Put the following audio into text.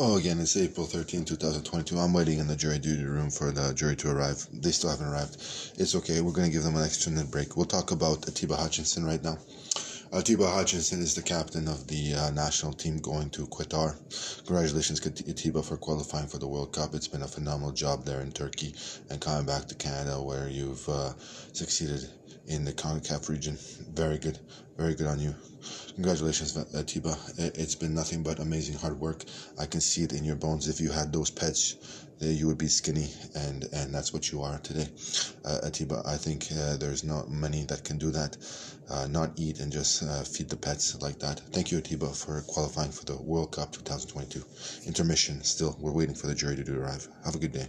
Oh, again, it's April 13, 2022. I'm waiting in the jury duty room for the jury to arrive. They still haven't arrived. It's okay. We're going to give them an extra minute break. We'll talk about Atiba Hutchinson right now. Atiba Hutchinson is the captain of the uh, national team going to Qatar. Congratulations, Atiba, for qualifying for the World Cup. It's been a phenomenal job there in Turkey and coming back to Canada where you've uh, succeeded in the CONCACAF region. Very good. Very good on you. Congratulations, Atiba. It's been nothing but amazing hard work. I can see it in your bones. If you had those pets, you would be skinny, and, and that's what you are today. Uh, Atiba, I think uh, there's not many that can do that. Uh, not eat and just uh, feed the pets like that. Thank you, Atiba, for qualifying for the World Cup 2022. Intermission, still, we're waiting for the jury to arrive. Have a good day.